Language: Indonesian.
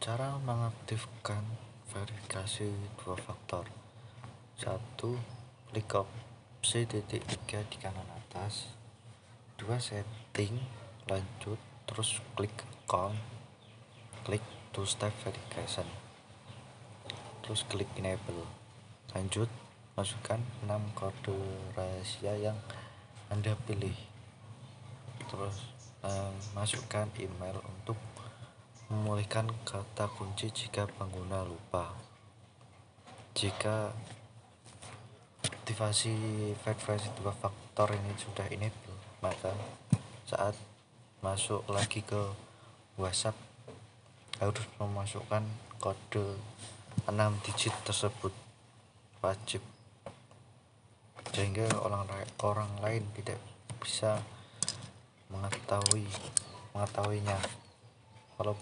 cara mengaktifkan verifikasi dua faktor. Satu klik opsi titik tiga di kanan atas. Dua setting lanjut terus klik account klik two step verification. Terus klik enable. Lanjut masukkan 6 kode rahasia yang anda pilih. Terus eh, masukkan email untuk memulihkan kata kunci jika pengguna lupa. Jika aktivasi verifikasi dua faktor ini sudah enable maka saat masuk lagi ke WhatsApp harus memasukkan kode 6 digit tersebut. Wajib. Sehingga orang orang lain tidak bisa mengetahui mengetahuinya. Kalau